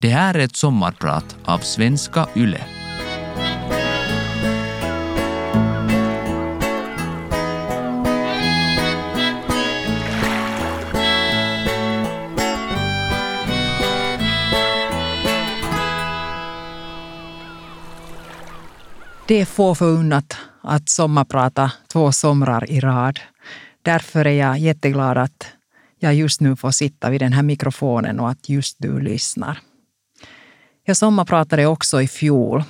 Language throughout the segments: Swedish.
Det här är ett sommarprat av Svenska Yle. Det är få förunnat att sommarprata två somrar i rad. Därför är jag jätteglad att jag just nu får sitta vid den här mikrofonen och att just du lyssnar. Jag sommarpratade också i fjol.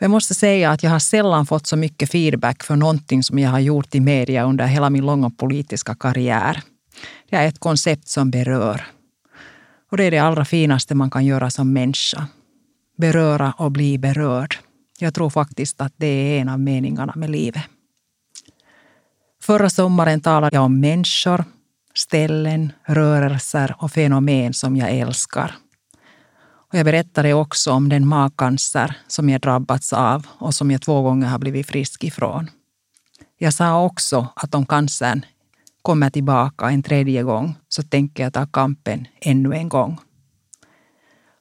Jag måste säga att jag har sällan fått så mycket feedback för någonting som jag har gjort i media under hela min långa politiska karriär. Det är ett koncept som berör. Och det är det allra finaste man kan göra som människa. Beröra och bli berörd. Jag tror faktiskt att det är en av meningarna med livet. Förra sommaren talade jag om människor, ställen, rörelser och fenomen som jag älskar. Och jag berättade också om den magcancer som jag drabbats av och som jag två gånger har blivit frisk ifrån. Jag sa också att om cancern kommer tillbaka en tredje gång så tänker jag ta kampen ännu en gång.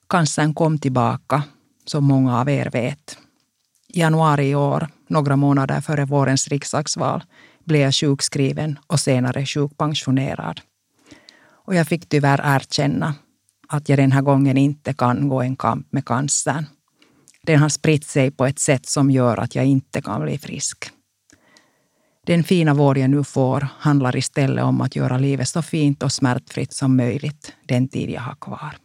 Cancern kom tillbaka, som många av er vet. I januari i år, några månader före vårens riksdagsval, blev jag sjukskriven och senare sjukpensionerad. Och jag fick tyvärr erkänna att jag den här gången inte kan gå en kamp med cancern. Den har spritt sig på ett sätt som gör att jag inte kan bli frisk. Den fina vård jag nu får handlar istället om att göra livet så fint och smärtfritt som möjligt den tid jag har kvar.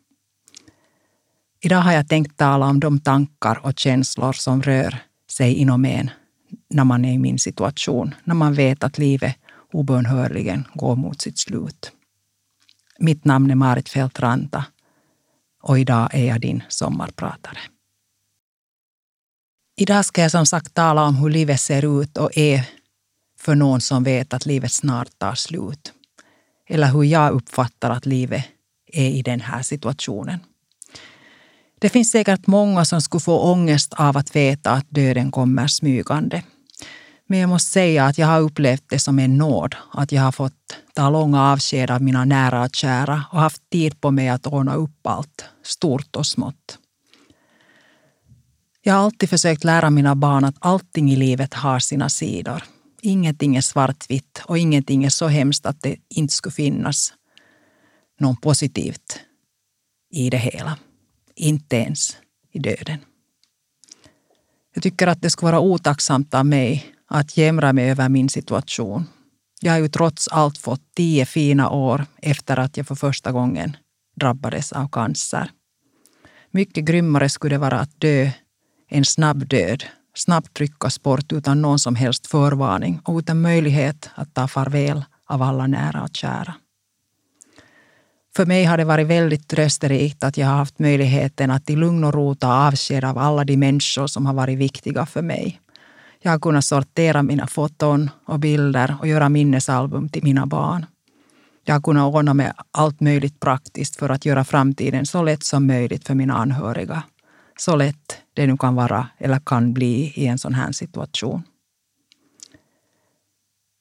Idag har jag tänkt tala om de tankar och känslor som rör sig inom en när man är i min situation, när man vet att livet obönhörligen går mot sitt slut. Mitt namn är Marit Feltranta och idag är jag din sommarpratare. Idag ska jag som sagt tala om hur livet ser ut och är för någon som vet att livet snart tar slut. Eller hur jag uppfattar att livet är i den här situationen. Det finns säkert många som skulle få ångest av att veta att döden kommer smygande. Men jag måste säga att jag har upplevt det som en nåd att jag har fått ta långa avsked av mina nära och kära och haft tid på mig att ordna upp allt, stort och smått. Jag har alltid försökt lära mina barn att allting i livet har sina sidor. Ingenting är svartvitt och ingenting är så hemskt att det inte skulle finnas något positivt i det hela. Inte ens i döden. Jag tycker att det skulle vara otacksamt av mig att jämra mig över min situation. Jag har ju trots allt fått tio fina år efter att jag för första gången drabbades av cancer. Mycket grymmare skulle det vara att dö en snabb död, snabbt tryckas bort utan någon som helst förvarning och utan möjlighet att ta farväl av alla nära och kära. För mig har det varit väldigt trösterikt att jag har haft möjligheten att i lugn och ro ta avsked av alla de människor som har varit viktiga för mig. Jag har kunnat sortera mina foton och bilder och göra minnesalbum till mina barn. Jag har kunnat ordna med allt möjligt praktiskt för att göra framtiden så lätt som möjligt för mina anhöriga. Så lätt det nu kan vara eller kan bli i en sån här situation.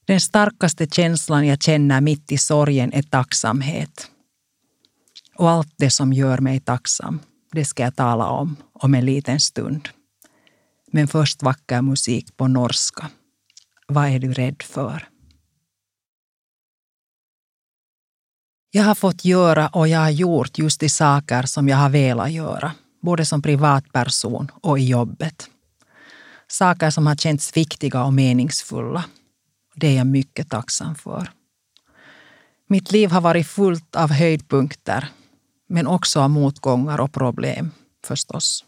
Den starkaste känslan jag känner mitt i sorgen är tacksamhet. Och allt det som gör mig tacksam, det ska jag tala om om en liten stund. Men först vacker musik på norska. Vad är du rädd för? Jag har fått göra och jag har gjort just de saker som jag har velat göra, både som privatperson och i jobbet. Saker som har känts viktiga och meningsfulla. Det är jag mycket tacksam för. Mitt liv har varit fullt av höjdpunkter, men också av motgångar och problem förstås.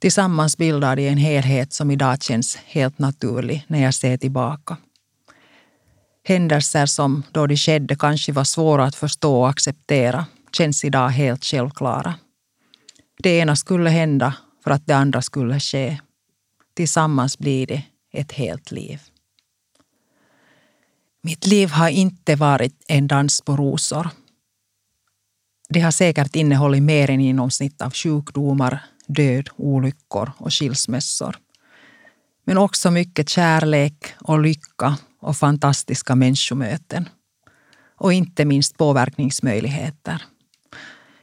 Tillsammans bildar de en helhet som idag känns helt naturlig när jag ser tillbaka. Händelser som då de skedde kanske var svåra att förstå och acceptera känns idag helt självklara. Det ena skulle hända för att det andra skulle ske. Tillsammans blir det ett helt liv. Mitt liv har inte varit en dans på rosor. Det har säkert innehållit mer än genomsnitt av sjukdomar, död, olyckor och skilsmässor. Men också mycket kärlek och lycka och fantastiska människomöten. Och inte minst påverkningsmöjligheter.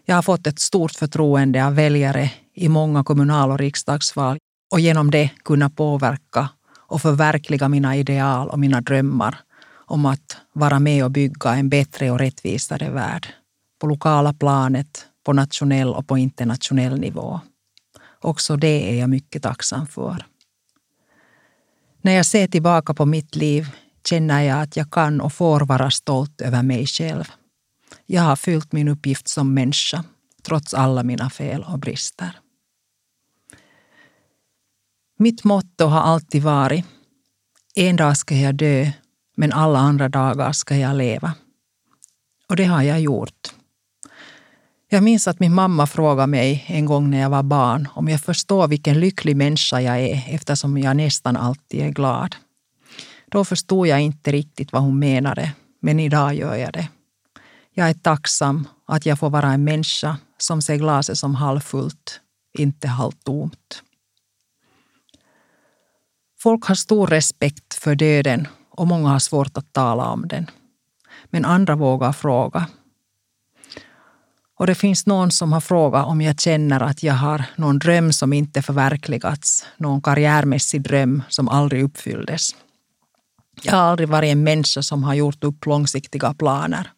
Jag har fått ett stort förtroende av väljare i många kommunal och riksdagsval och genom det kunna påverka och förverkliga mina ideal och mina drömmar om att vara med och bygga en bättre och rättvisare värld. På lokala planet, på nationell och på internationell nivå. Också det är jag mycket tacksam för. När jag ser tillbaka på mitt liv känner jag att jag kan och får vara stolt över mig själv. Jag har fyllt min uppgift som människa, trots alla mina fel och brister. Mitt motto har alltid varit en dag ska jag dö, men alla andra dagar ska jag leva. Och det har jag gjort. Jag minns att min mamma frågade mig en gång när jag var barn om jag förstår vilken lycklig människa jag är eftersom jag nästan alltid är glad. Då förstod jag inte riktigt vad hon menade, men idag gör jag det. Jag är tacksam att jag får vara en människa som ser glaset som halvfullt, inte halvtomt. Folk har stor respekt för döden och många har svårt att tala om den. Men andra vågar fråga. Och det finns någon som har frågat om jag känner att jag har någon dröm som inte förverkligats, någon karriärmässig dröm som aldrig uppfylldes. Jag har aldrig varit en människa som har gjort upp långsiktiga planer.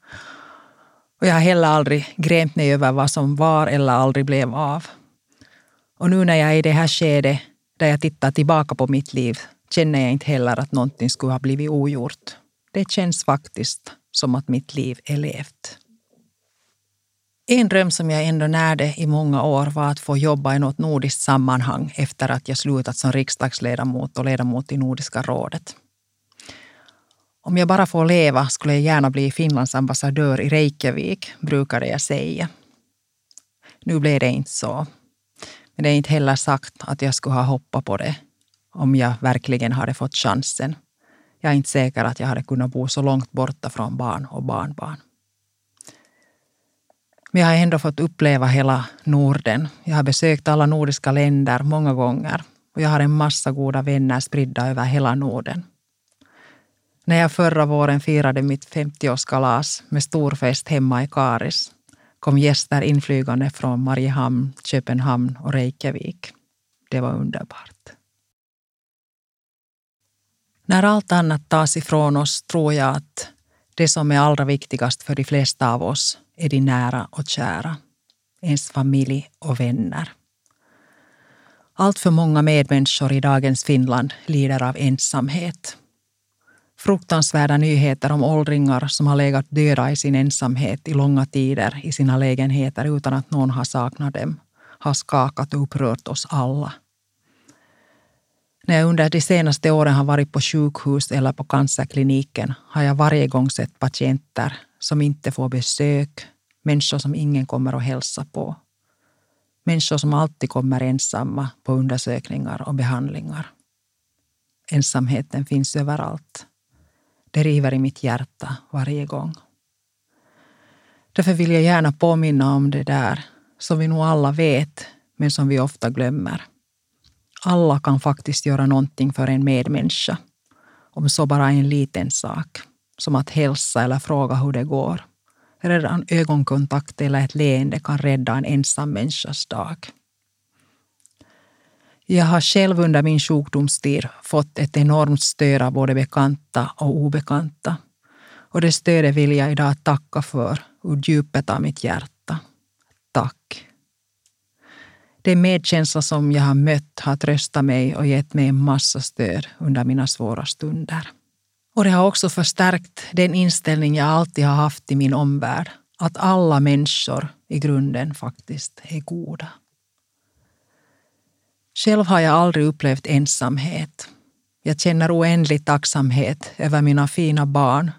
Och jag har heller aldrig grämt mig över vad som var eller aldrig blev av. Och nu när jag är i det här skedet där jag tittar tillbaka på mitt liv känner jag inte heller att någonting skulle ha blivit ogjort. Det känns faktiskt som att mitt liv är levt. En dröm som jag ändå närde i många år var att få jobba i något nordiskt sammanhang efter att jag slutat som riksdagsledamot och ledamot i Nordiska rådet. Om jag bara får leva skulle jag gärna bli Finlands ambassadör i Reykjavik, brukade jag säga. Nu blev det inte så. Men det är inte heller sagt att jag skulle ha hoppat på det om jag verkligen hade fått chansen. Jag är inte säker att jag hade kunnat bo så långt borta från barn och barnbarn. Men jag har ändå fått uppleva hela Norden. Jag har besökt alla nordiska länder många gånger och jag har en massa goda vänner spridda över hela Norden. När jag förra våren firade mitt 50-årskalas med stor fest hemma i Karis kom gäster inflygande från Mariehamn, Köpenhamn och Reykjavik. Det var underbart. När allt annat tas ifrån oss tror jag att det som är allra viktigast för de flesta av oss är de nära och kära. Ens familj och vänner. Allt för många medmänniskor i dagens Finland lider av ensamhet. Fruktansvärda nyheter om åldringar som har legat döda i sin ensamhet i långa tider i sina lägenheter utan att någon har saknat dem har skakat och upprört oss alla. När jag under de senaste åren har varit på sjukhus eller på cancerkliniken har jag varje gång sett patienter som inte får besök, människor som ingen kommer att hälsa på. Människor som alltid kommer ensamma på undersökningar och behandlingar. Ensamheten finns överallt. Det river i mitt hjärta varje gång. Därför vill jag gärna påminna om det där som vi nog alla vet, men som vi ofta glömmer. Alla kan faktiskt göra någonting för en medmänniska. Om så bara en liten sak, som att hälsa eller fråga hur det går. Redan ögonkontakt eller ett leende kan rädda en ensam människas dag. Jag har själv under min sjukdomstid fått ett enormt stöd av både bekanta och obekanta. Och det stödet vill jag idag tacka för ur djupet av mitt hjärta. Tack. Den medkänsla som jag har mött har tröstat mig och gett mig en massa stöd under mina svåra stunder. Och det har också förstärkt den inställning jag alltid har haft i min omvärld. Att alla människor i grunden faktiskt är goda. Själv har jag aldrig upplevt ensamhet. Jag känner oändlig tacksamhet över mina fina barn,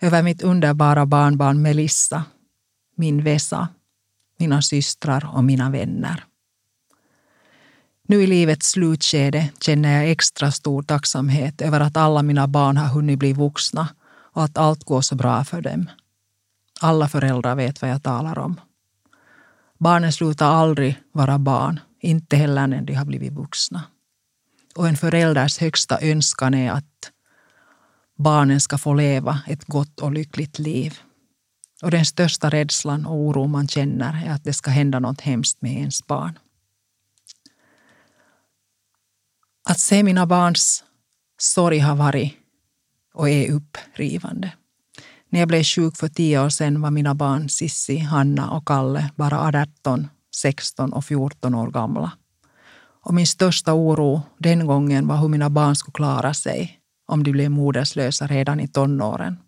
över mitt underbara barnbarn Melissa, min Vesa, mina systrar och mina vänner. Nu i livets slutskede känner jag extra stor tacksamhet över att alla mina barn har hunnit bli vuxna och att allt går så bra för dem. Alla föräldrar vet vad jag talar om. Barnen slutar aldrig vara barn, inte heller när de har blivit vuxna. Och en förälders högsta önskan är att barnen ska få leva ett gott och lyckligt liv. Och den största rädslan och oron man känner är att det ska hända något hemskt med ens barn. Att se mina barns sorg har varit och är upprivande. När jag blev sjuk för tio år sedan var mina barn Sissi, Hanna och Kalle bara 18, 16 och 14 år gamla. Och min största oro den gången var hur mina barn skulle klara sig om de blev moderslösa redan i tonåren.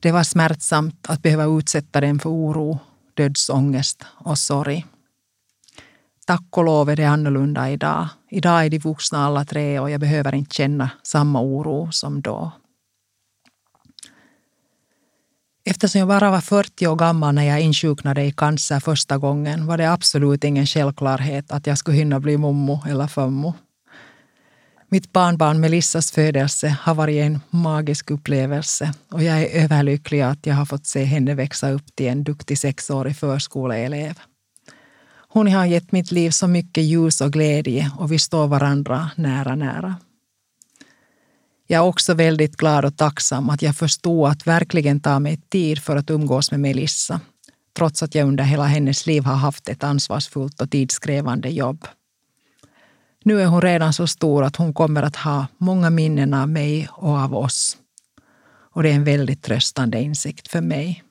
Det var smärtsamt att behöva utsätta dem för oro, dödsångest och sorg. Tack och lov är det annorlunda idag. Idag är de vuxna alla tre och jag behöver inte känna samma oro som då. Eftersom jag bara var 40 år gammal när jag insjuknade i cancer första gången var det absolut ingen självklarhet att jag skulle hinna bli mommo eller fammo. Mitt barnbarn Melissas födelse har varit en magisk upplevelse och jag är överlycklig att jag har fått se henne växa upp till en duktig sexårig förskoleelev. Hon har gett mitt liv så mycket ljus och glädje och vi står varandra nära, nära. Jag är också väldigt glad och tacksam att jag förstod att verkligen ta mig tid för att umgås med Melissa, trots att jag under hela hennes liv har haft ett ansvarsfullt och tidskrävande jobb. Nu är hon redan så stor att hon kommer att ha många minnen av mig och av oss. Och det är en väldigt tröstande insikt för mig.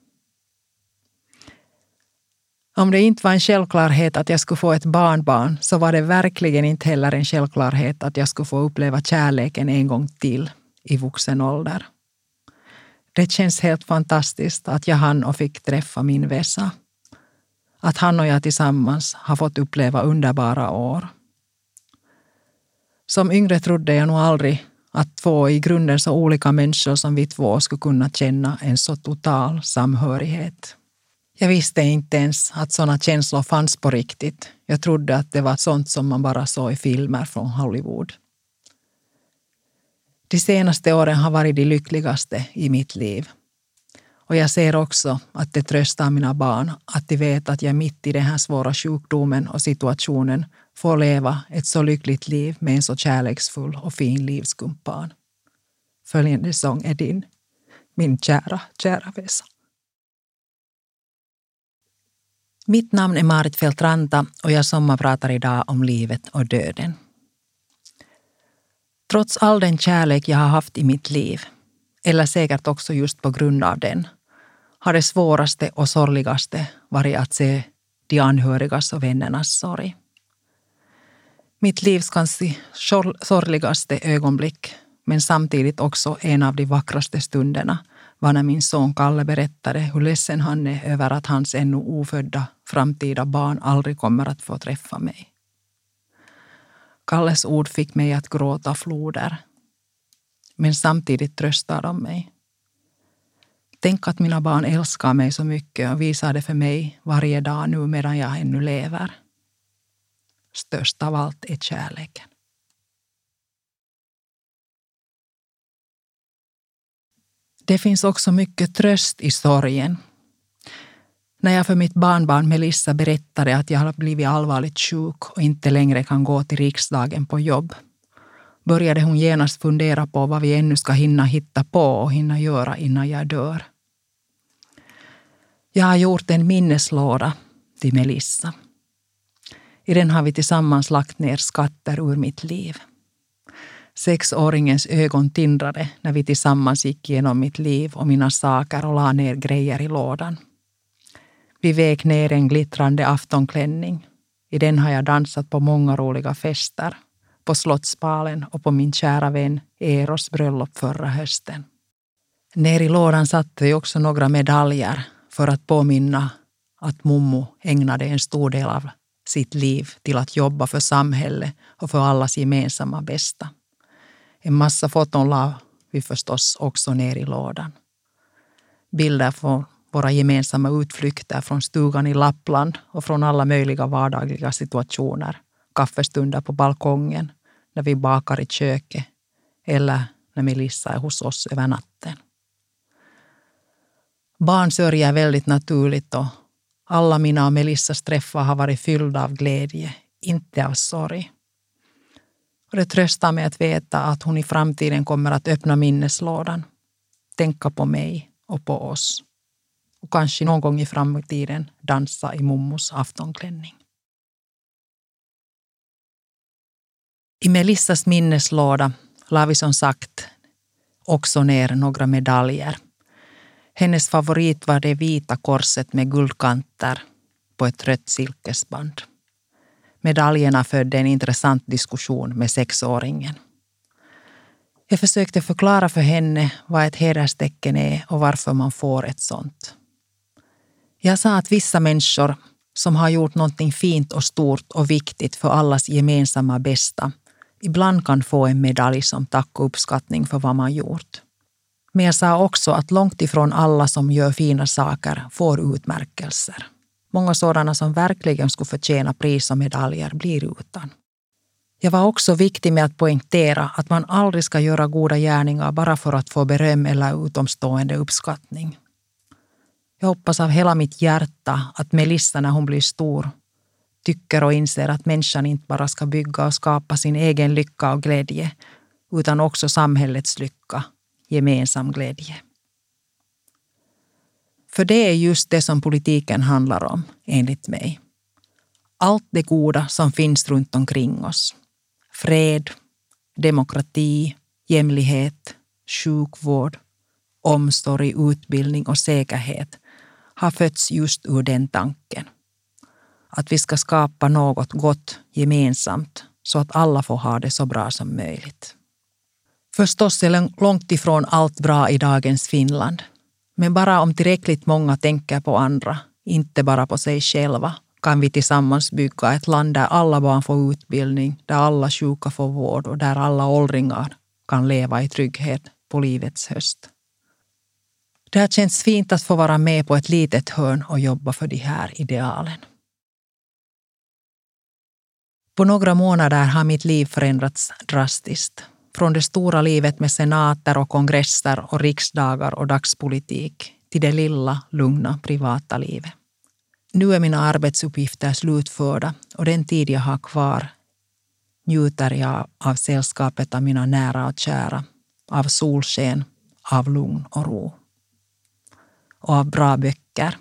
Om det inte var en självklarhet att jag skulle få ett barnbarn så var det verkligen inte heller en självklarhet att jag skulle få uppleva kärleken en gång till i vuxen ålder. Det känns helt fantastiskt att jag hann och fick träffa min Vesa. Att han och jag tillsammans har fått uppleva underbara år. Som yngre trodde jag nog aldrig att två i grunden så olika människor som vi två skulle kunna känna en så total samhörighet. Jag visste inte ens att sådana känslor fanns på riktigt. Jag trodde att det var sånt som man bara såg i filmer från Hollywood. De senaste åren har varit de lyckligaste i mitt liv. Och jag ser också att det tröstar mina barn att de vet att jag mitt i den här svåra sjukdomen och situationen får leva ett så lyckligt liv med en så kärleksfull och fin livskumpan. Följande sång är din, min kära, kära Vesa. Mitt namn är Marit Feltranta och jag sommarpratar idag om livet och döden. Trots all den kärlek jag har haft i mitt liv, eller säkert också just på grund av den, har det svåraste och sorgligaste varit att se de anhörigas och vännernas sorg. Mitt livs kanske sorgligaste ögonblick, men samtidigt också en av de vackraste stunderna var när min son Kalle berättade hur ledsen han är över att hans ännu ofödda framtida barn aldrig kommer att få träffa mig. Kalles ord fick mig att gråta floder. Men samtidigt tröstar de mig. Tänk att mina barn älskar mig så mycket och visar det för mig varje dag nu medan jag ännu lever. Störst av allt är kärleken. Det finns också mycket tröst i sorgen. När jag för mitt barnbarn Melissa berättade att jag har blivit allvarligt sjuk och inte längre kan gå till riksdagen på jobb började hon genast fundera på vad vi ännu ska hinna hitta på och hinna göra innan jag dör. Jag har gjort en minneslåda till Melissa. I den har vi tillsammans lagt ner skatter ur mitt liv. Sexåringens ögon tindrade när vi tillsammans gick igenom mitt liv och mina saker och la ner grejer i lådan. Vi vek ner en glittrande aftonklänning. I den har jag dansat på många roliga fester. På Slottspalen och på min kära vän Eros bröllop förra hösten. Ner i lådan satte vi också några medaljer för att påminna att Mommo ägnade en stor del av sitt liv till att jobba för samhället och för allas gemensamma bästa. En massa foton la vi förstås också ner i lådan. Bilder från våra gemensamma utflykter från stugan i Lappland och från alla möjliga vardagliga situationer. Kaffestunder på balkongen, när vi bakar i köket eller när Melissa är hos oss över natten. Barn sörjer väldigt naturligt och alla mina och Melissas träffar har varit fyllda av glädje, inte av sorg. Och det tröstar mig att veta att hon i framtiden kommer att öppna minneslådan, tänka på mig och på oss och kanske någon gång i framtiden dansa i mommos aftonklänning. I Melissas minneslåda la vi som sagt också ner några medaljer. Hennes favorit var det vita korset med guldkanter på ett rött silkesband. Medaljerna födde en intressant diskussion med sexåringen. Jag försökte förklara för henne vad ett hederstecken är och varför man får ett sånt. Jag sa att vissa människor som har gjort någonting fint och stort och viktigt för allas gemensamma bästa ibland kan få en medalj som tack och uppskattning för vad man gjort. Men jag sa också att långt ifrån alla som gör fina saker får utmärkelser. Många sådana som verkligen skulle förtjäna pris och medaljer blir utan. Jag var också viktig med att poängtera att man aldrig ska göra goda gärningar bara för att få beröm eller utomstående uppskattning. Jag hoppas av hela mitt hjärta att Melissa när hon blir stor tycker och inser att människan inte bara ska bygga och skapa sin egen lycka och glädje utan också samhällets lycka, gemensam glädje. För det är just det som politiken handlar om, enligt mig. Allt det goda som finns runt omkring oss. Fred, demokrati, jämlikhet, sjukvård, omsorg, utbildning och säkerhet har fötts just ur den tanken. Att vi ska skapa något gott gemensamt så att alla får ha det så bra som möjligt. Förstås är långt ifrån allt bra i dagens Finland. Men bara om tillräckligt många tänker på andra, inte bara på sig själva, kan vi tillsammans bygga ett land där alla barn får utbildning, där alla sjuka får vård och där alla åldringar kan leva i trygghet på livets höst. Det har känts fint att få vara med på ett litet hörn och jobba för de här idealen. På några månader har mitt liv förändrats drastiskt. Från det stora livet med senater och kongresser och riksdagar och dagspolitik till det lilla, lugna privata livet. Nu är mina arbetsuppgifter slutförda och den tid jag har kvar njuter jag av sällskapet av mina nära och kära, av solsken, av lugn och ro. Och av bra böcker.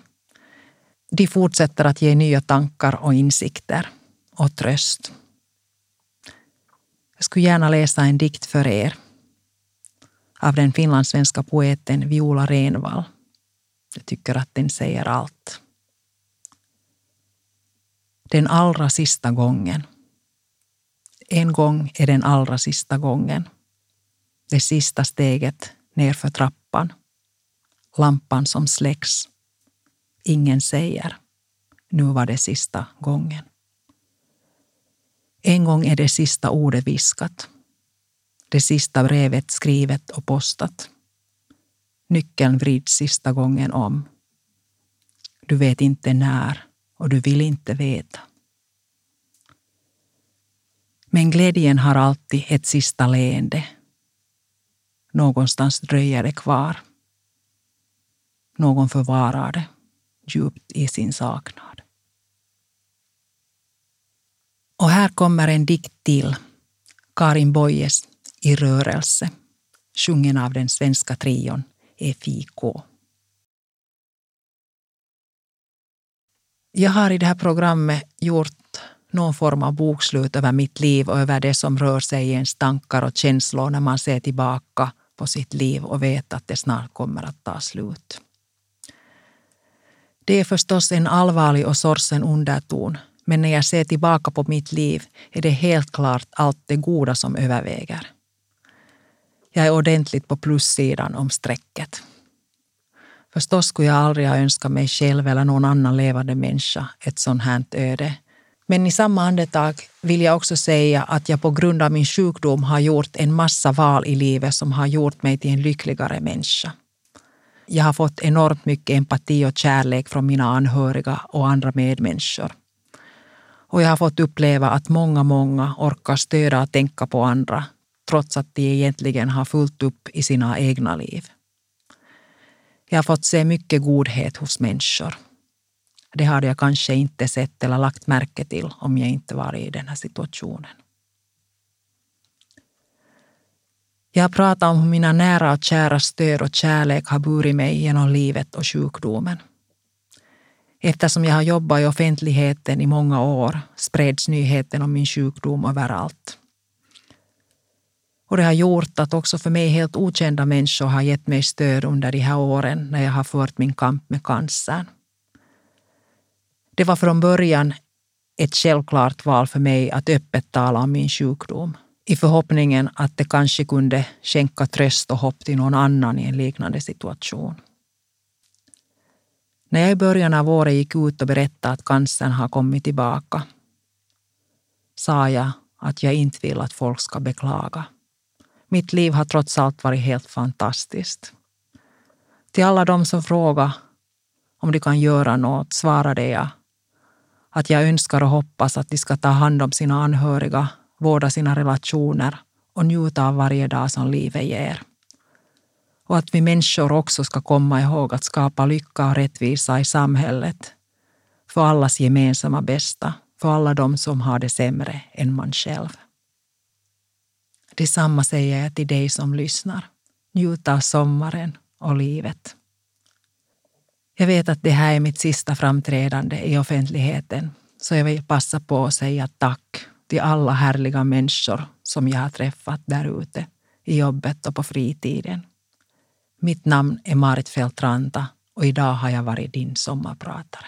De fortsätter att ge nya tankar och insikter och tröst. Jag skulle gärna läsa en dikt för er av den finlandssvenska poeten Viola Renvall. Jag tycker att den säger allt. Den allra sista gången. En gång är den allra sista gången. Det sista steget nerför trappan. Lampan som släcks. Ingen säger. Nu var det sista gången. En gång är det sista ordet viskat. Det sista brevet skrivet och postat. Nyckeln vrids sista gången om. Du vet inte när och du vill inte veta. Men glädjen har alltid ett sista leende. Någonstans dröjer det kvar. Någon förvarar det djupt i sin saknad. Och här kommer en dikt till. Karin Boyes I rörelse, sjungen av den svenska trion FIK. Jag har i det här programmet gjort någon form av bokslut över mitt liv och över det som rör sig i ens tankar och känslor när man ser tillbaka på sitt liv och vet att det snart kommer att ta slut. Det är förstås en allvarlig och sorgsen underton men när jag ser tillbaka på mitt liv är det helt klart allt det goda som överväger. Jag är ordentligt på plussidan om strecket. Förstås skulle jag aldrig ha önskat mig själv eller någon annan levande människa ett sånt här öde. Men i samma andetag vill jag också säga att jag på grund av min sjukdom har gjort en massa val i livet som har gjort mig till en lyckligare människa. Jag har fått enormt mycket empati och kärlek från mina anhöriga och andra medmänniskor. Och jag har fått uppleva att många, många orkar stödja och tänka på andra trots att de egentligen har fullt upp i sina egna liv. Jag har fått se mycket godhet hos människor. Det hade jag kanske inte sett eller lagt märke till om jag inte varit i den här situationen. Jag har pratat om hur mina nära och kära stöd och kärlek har burit mig genom livet och sjukdomen. Eftersom jag har jobbat i offentligheten i många år spreds nyheten om min sjukdom överallt. Och det har gjort att också för mig helt okända människor har gett mig stöd under de här åren när jag har fört min kamp med cancern. Det var från början ett självklart val för mig att öppet tala om min sjukdom i förhoppningen att det kanske kunde skänka tröst och hopp till någon annan i en liknande situation. När jag i början av året gick ut och berättade att cancern har kommit tillbaka sa jag att jag inte vill att folk ska beklaga. Mitt liv har trots allt varit helt fantastiskt. Till alla de som frågar om de kan göra något svarade jag att jag önskar och hoppas att de ska ta hand om sina anhöriga, vårda sina relationer och njuta av varje dag som livet ger. Och att vi människor också ska komma ihåg att skapa lycka och rättvisa i samhället för allas gemensamma bästa, för alla de som har det sämre än man själv. Detsamma säger jag till dig som lyssnar. Njut av sommaren och livet. Jag vet att det här är mitt sista framträdande i offentligheten, så jag vill passa på att säga tack till alla härliga människor som jag har träffat där ute i jobbet och på fritiden. Mitt namn är Marit Feltranta och idag har jag varit din sommarpratare.